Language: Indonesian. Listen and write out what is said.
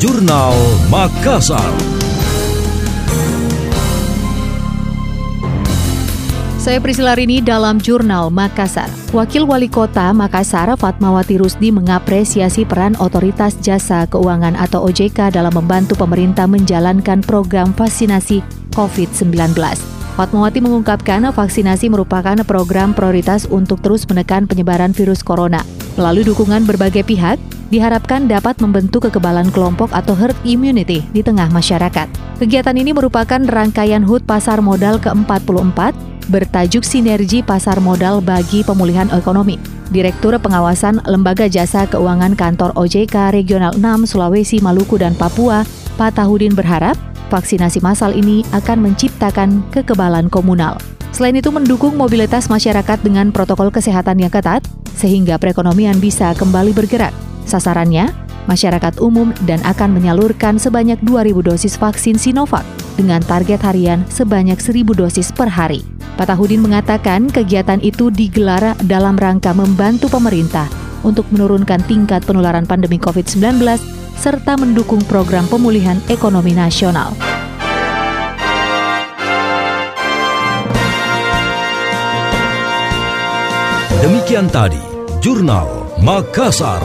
Jurnal Makassar. Saya Priscila Rini dalam Jurnal Makassar. Wakil Wali Kota Makassar Fatmawati Rusdi mengapresiasi peran Otoritas Jasa Keuangan atau OJK dalam membantu pemerintah menjalankan program vaksinasi COVID-19. Fatmawati mengungkapkan vaksinasi merupakan program prioritas untuk terus menekan penyebaran virus corona. Melalui dukungan berbagai pihak, diharapkan dapat membentuk kekebalan kelompok atau herd immunity di tengah masyarakat. Kegiatan ini merupakan rangkaian HUT Pasar Modal ke-44 bertajuk Sinergi Pasar Modal bagi Pemulihan Ekonomi. Direktur Pengawasan Lembaga Jasa Keuangan Kantor OJK Regional 6 Sulawesi, Maluku, dan Papua, Pak Tahudin berharap vaksinasi massal ini akan menciptakan kekebalan komunal. Selain itu mendukung mobilitas masyarakat dengan protokol kesehatan yang ketat, sehingga perekonomian bisa kembali bergerak. Sasarannya, masyarakat umum dan akan menyalurkan sebanyak 2.000 dosis vaksin Sinovac dengan target harian sebanyak 1.000 dosis per hari. Patahudin mengatakan kegiatan itu digelar dalam rangka membantu pemerintah untuk menurunkan tingkat penularan pandemi COVID-19 serta mendukung program pemulihan ekonomi nasional. Demikian tadi, Jurnal Makassar.